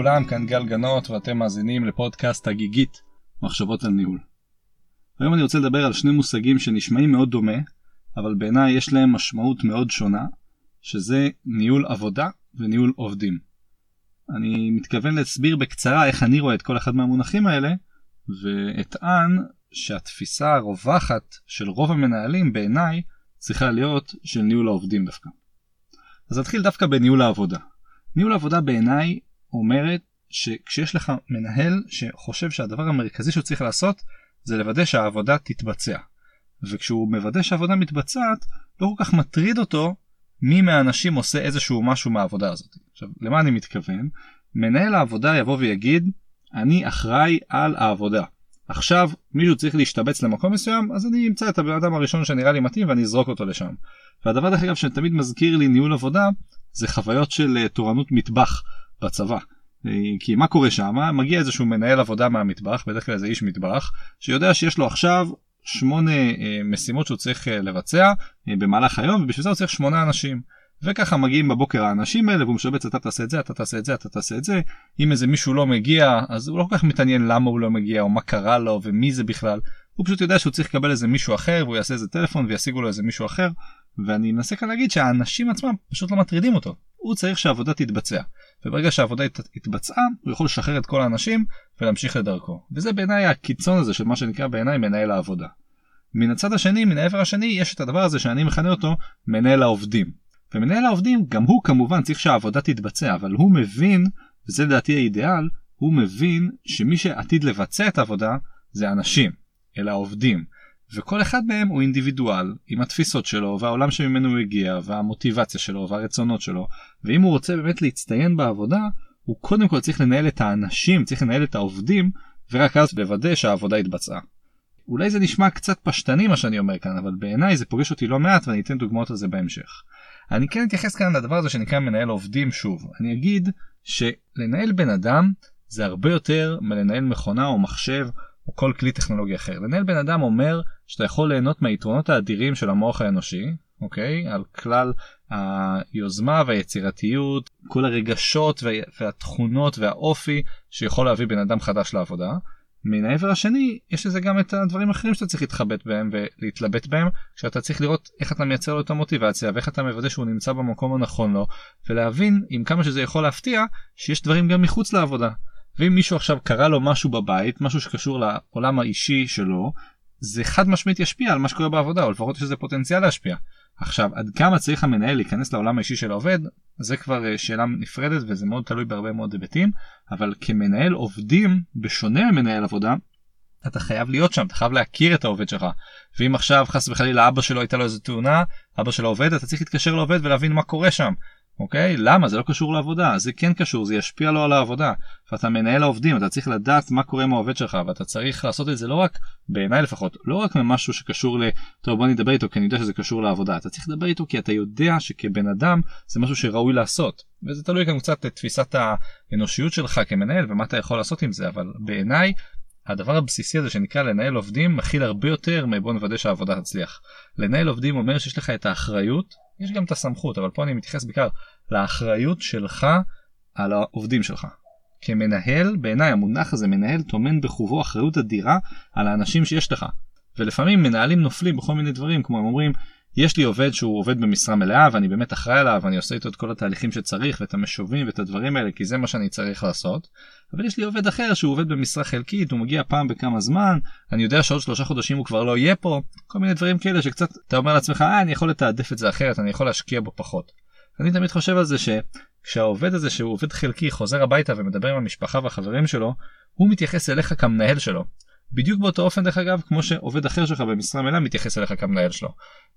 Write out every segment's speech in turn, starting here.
לכולם, כאן גל גנות ואתם מאזינים לפודקאסט הגיגית מחשבות על ניהול. היום אני רוצה לדבר על שני מושגים שנשמעים מאוד דומה, אבל בעיניי יש להם משמעות מאוד שונה, שזה ניהול עבודה וניהול עובדים. אני מתכוון להסביר בקצרה איך אני רואה את כל אחד מהמונחים האלה, ואטען שהתפיסה הרווחת של רוב המנהלים בעיניי צריכה להיות של ניהול העובדים דווקא. אז נתחיל דווקא בניהול העבודה. ניהול עבודה בעיניי אומרת שכשיש לך מנהל שחושב שהדבר המרכזי שהוא צריך לעשות זה לוודא שהעבודה תתבצע. וכשהוא מוודא שהעבודה מתבצעת לא כל כך מטריד אותו מי מהאנשים עושה איזשהו משהו מהעבודה הזאת. עכשיו למה אני מתכוון? מנהל העבודה יבוא ויגיד אני אחראי על העבודה. עכשיו מישהו צריך להשתבץ למקום מסוים אז אני אמצא את הבן אדם הראשון שנראה לי מתאים ואני אזרוק אותו לשם. והדבר דרך אגב שתמיד מזכיר לי ניהול עבודה זה חוויות של uh, תורנות מטבח בצבא. Uh, כי מה קורה שם? מגיע איזשהו מנהל עבודה מהמטבח, בדרך כלל זה איש מטבח, שיודע שיש לו עכשיו שמונה uh, משימות שהוא צריך uh, לבצע במהלך היום, ובשביל זה הוא צריך שמונה אנשים. וככה מגיעים בבוקר האנשים האלה והוא משבץ אתה תעשה את זה אתה תעשה את זה אתה תעשה את זה אם איזה מישהו לא מגיע אז הוא לא כל כך מתעניין למה הוא לא מגיע או מה קרה לו ומי זה בכלל הוא פשוט יודע שהוא צריך לקבל איזה מישהו אחר והוא יעשה איזה טלפון וישיגו לו איזה מישהו אחר ואני מנסה כאן להגיד שהאנשים עצמם פשוט לא מטרידים אותו הוא צריך שהעבודה תתבצע וברגע שהעבודה התבצעה הוא יכול לשחרר את כל האנשים ולהמשיך לדרכו וזה בעיניי הקיצון הזה של מה שנקרא בעיניי מנהל העבודה. מן הצד השני מן העבר השני יש את הדבר הזה שאני מכנה אותו מנהל העובדים. ומנהל העובדים גם הוא כמובן צריך שהעבודה תתבצע אבל הוא מבין וזה לדעתי האידיאל הוא מבין שמי שעתיד לבצע את העבודה זה אנשים אלא העובדים וכל אחד מהם הוא אינדיבידואל עם התפיסות שלו והעולם שממנו הוא הגיע והמוטיבציה שלו והרצונות שלו ואם הוא רוצה באמת להצטיין בעבודה הוא קודם כל צריך לנהל את האנשים צריך לנהל את העובדים ורק אז לוודא שהעבודה התבצעה. אולי זה נשמע קצת פשטני מה שאני אומר כאן אבל בעיניי זה פוגש אותי לא מעט ואני אתן דוגמאות על זה בהמשך. אני כן אתייחס כאן לדבר הזה שנקרא מנהל עובדים שוב אני אגיד שלנהל בן אדם זה הרבה יותר מלנהל מכונה או מחשב או כל כלי טכנולוגי אחר. לנהל בן אדם אומר שאתה יכול ליהנות מהיתרונות האדירים של המוח האנושי, אוקיי? על כלל היוזמה והיצירתיות, כל הרגשות והתכונות והאופי שיכול להביא בן אדם חדש לעבודה. מן העבר השני יש לזה גם את הדברים האחרים שאתה צריך להתחבט בהם ולהתלבט בהם שאתה צריך לראות איך אתה מייצר לו את המוטיבציה ואיך אתה מוודא שהוא נמצא במקום הנכון לו ולהבין עם כמה שזה יכול להפתיע שיש דברים גם מחוץ לעבודה. ואם מישהו עכשיו קרה לו משהו בבית משהו שקשור לעולם האישי שלו זה חד משמעית ישפיע על מה שקורה בעבודה או לפחות יש לזה פוטנציאל להשפיע. עכשיו עד כמה צריך המנהל להיכנס לעולם האישי של העובד זה כבר אה, שאלה נפרדת וזה מאוד תלוי בהרבה מאוד היבטים אבל כמנהל עובדים בשונה ממנהל עבודה אתה חייב להיות שם אתה חייב להכיר את העובד שלך ואם עכשיו חס וחלילה אבא שלו הייתה לו איזה תאונה אבא שלו עובד אתה צריך להתקשר לעובד ולהבין מה קורה שם אוקיי? למה? זה לא קשור לעבודה, זה כן קשור, זה ישפיע לו על העבודה. ואתה מנהל העובדים, אתה צריך לדעת מה קורה עם העובד שלך, ואתה צריך לעשות את זה לא רק, בעיניי לפחות, לא רק ממשהו שקשור ל... טוב בוא נדבר איתו כי אני יודע שזה קשור לעבודה, אתה צריך לדבר איתו כי אתה יודע שכבן אדם זה משהו שראוי לעשות. וזה תלוי גם קצת לתפיסת האנושיות שלך כמנהל ומה אתה יכול לעשות עם זה, אבל בעיניי הדבר הבסיסי הזה שנקרא לנהל עובדים מכיל הרבה יותר מבוא נוודא שהעבודה תצליח. לנהל עובדים אומר שיש לך את האחריות יש גם את הסמכות אבל פה אני מתייחס בעיקר לאחריות שלך על העובדים שלך. כמנהל בעיניי המונח הזה מנהל טומן בחובו אחריות אדירה על האנשים שיש לך. ולפעמים מנהלים נופלים בכל מיני דברים כמו הם אומרים יש לי עובד שהוא עובד במשרה מלאה ואני באמת אחראי עליו ואני עושה איתו את כל התהליכים שצריך ואת המשובים ואת הדברים האלה כי זה מה שאני צריך לעשות. אבל יש לי עובד אחר שהוא עובד במשרה חלקית הוא מגיע פעם בכמה זמן אני יודע שעוד שלושה חודשים הוא כבר לא יהיה פה כל מיני דברים כאלה שקצת אתה אומר לעצמך אה, אני יכול לתעדף את זה אחרת אני יכול להשקיע בו פחות. אני תמיד חושב על זה שכשהעובד הזה שהוא עובד חלקי חוזר הביתה ומדבר עם המשפחה והחברים שלו הוא מתייחס אליך כמנהל שלו. בדיוק באותו אופן דרך אגב כמו שעובד אחר שלך במשרה מלאה מתייחס אליך כמנהל שלו.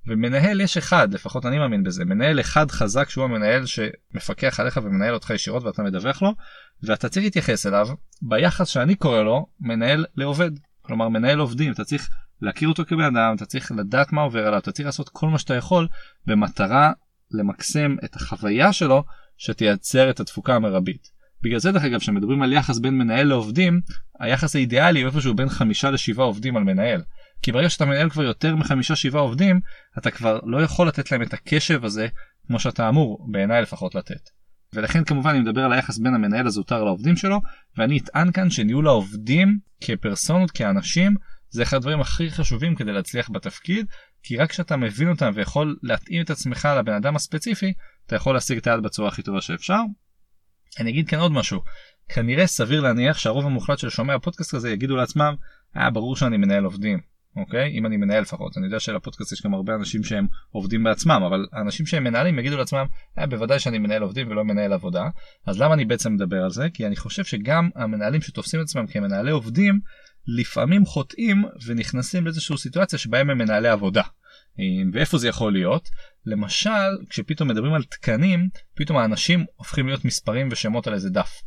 ומנהל יש אחד לפחות אני מאמין בזה מנהל אחד חזק שהוא המנהל שמפקח עליך ומנהל אותך ישירות ואתה מדווח לו ואתה צריך להתייחס אליו ביחס שאני קורא לו מנהל לעובד כלומר מנהל עובדים אתה צריך להכיר אותו כבן אדם אתה צריך לדעת מה עובר עליו אתה צריך לעשות כל מה שאתה יכול במטרה למקסם את החוויה שלו שתייצר את התפוקה המרבית. בגלל זה דרך אגב כשמדברים על יחס בין מנהל לעובדים היחס האידיאלי הוא איפשהו בין חמישה לשבעה עובדים על מנהל. כי ברגע שאתה מנהל כבר יותר מחמישה שבעה עובדים אתה כבר לא יכול לתת להם את הקשב הזה כמו שאתה אמור בעיניי לפחות לתת. ולכן כמובן אני מדבר על היחס בין המנהל הזוטר לעובדים שלו ואני אטען כאן שניהול העובדים כפרסונות כאנשים זה אחד הדברים הכי חשובים כדי להצליח בתפקיד כי רק כשאתה מבין אותם ויכול להתאים את עצמך לבן אדם הספציפי אתה יכול להשיג את היד בצורה הכי טובה שאפשר. אני אגיד כאן עוד משהו. כנראה סביר להניח שהרוב המוחלט של שומעי הפודקאסט הזה יגידו לעצמם היה ברור שאני מנהל עובדים אוקיי? אם אני מנהל לפחות. אני יודע שלפודקאסט יש גם הרבה אנשים שהם עובדים בעצמם אבל אנשים שהם מנהלים יגידו לעצמם היה בוודאי שאני מנהל עובדים ולא מנהל עבודה אז למה אני בעצם מדבר על זה? כי אני חושב שגם המנהלים שתופסים את עצמם כמנהלי עובדים לפעמים חוטאים ונכנסים לאיזושהי סיטואציה שבהם הם מנהלי עבודה. ואיפה זה יכול להיות? למשל כשפתאום מדברים על תקנים פתאום האנשים הופכים להיות מספרים ושמות על איזה דף.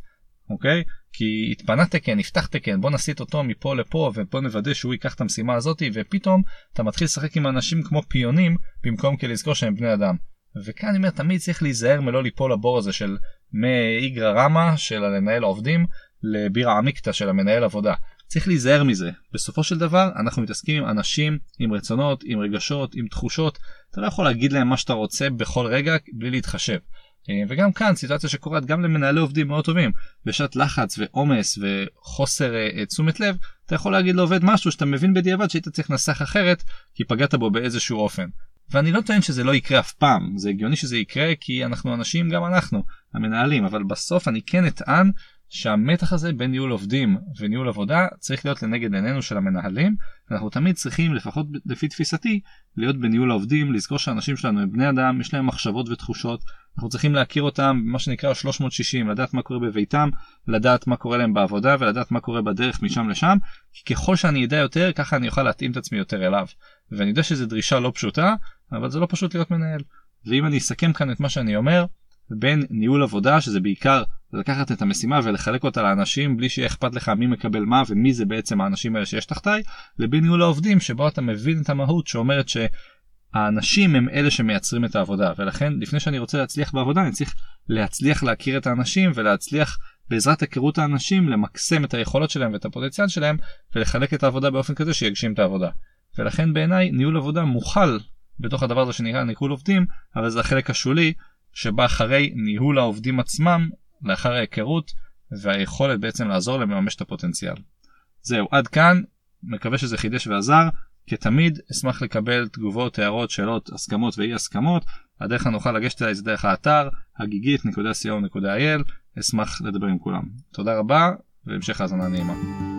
אוקיי? כי התפנה תקן, נפתח תקן, בוא נסיט אותו מפה לפה ובוא נוודא שהוא ייקח את המשימה הזאתי ופתאום אתה מתחיל לשחק עם אנשים כמו פיונים במקום כלזכור שהם בני אדם. וכאן אני אומר תמיד צריך להיזהר מלא ליפול לבור הזה של מאיגרא רמא של לנהל עובדים לבירה עמיקתא של המנהל עבודה. צריך להיזהר מזה. בסופו של דבר אנחנו מתעסקים עם אנשים, עם רצונות, עם רגשות, עם תחושות. אתה לא יכול להגיד להם מה שאתה רוצה בכל רגע בלי להתחשב. אה, וגם כאן סיטואציה שקורית גם למנהלי עובדים מאוד טובים בשעת לחץ ועומס וחוסר uh, תשומת לב אתה יכול להגיד לעובד משהו שאתה מבין בדיעבד שהיית צריך לנסח אחרת כי פגעת בו באיזשהו אופן. ואני לא טוען שזה לא יקרה אף פעם זה הגיוני שזה יקרה כי אנחנו אנשים גם אנחנו המנהלים אבל בסוף אני כן אטען שהמתח הזה בין ניהול עובדים וניהול עבודה צריך להיות לנגד עינינו של המנהלים. אנחנו תמיד צריכים לפחות לפי תפיסתי להיות בניהול העובדים לזכור שהאנשים שלנו הם בני אדם יש להם מחשבות ותחושות. אנחנו צריכים להכיר אותם מה שנקרא 360 לדעת מה קורה בביתם לדעת מה קורה להם בעבודה ולדעת מה קורה בדרך משם לשם כי ככל שאני אדע יותר ככה אני אוכל להתאים את עצמי יותר אליו. ואני יודע שזו דרישה לא פשוטה אבל זה לא פשוט להיות מנהל. ואם אני אסכם כאן את מה שאני אומר בין ניהול עבודה שזה בעיקר לקחת את המשימה ולחלק אותה לאנשים בלי שיהיה אכפת לך מי מקבל מה ומי זה בעצם האנשים האלה שיש תחתיי לבין ניהול העובדים שבו אתה מבין את המהות שאומרת שהאנשים הם אלה שמייצרים את העבודה ולכן לפני שאני רוצה להצליח בעבודה אני צריך להצליח להכיר את האנשים ולהצליח בעזרת היכרות האנשים למקסם את היכולות שלהם ואת הפוטנציאל שלהם ולחלק את העבודה באופן כזה שיגשים את העבודה. ולכן בעיניי ניהול עבודה מוכל בתוך הדבר הזה שנקרא ניהול עובדים אבל זה החלק השולי שבא אחרי ניהול העובדים עצמם לאחר ההיכרות והיכולת בעצם לעזור להם לממש את הפוטנציאל. זהו עד כאן. מקווה שזה חידש ועזר. כתמיד אשמח לקבל תגובות הערות שאלות הסכמות ואי הסכמות. הדרך הנוכל לגשת אליי זה דרך האתר הגיגית.co.il אשמח לדבר עם כולם. תודה רבה והמשך האזנה נעימה.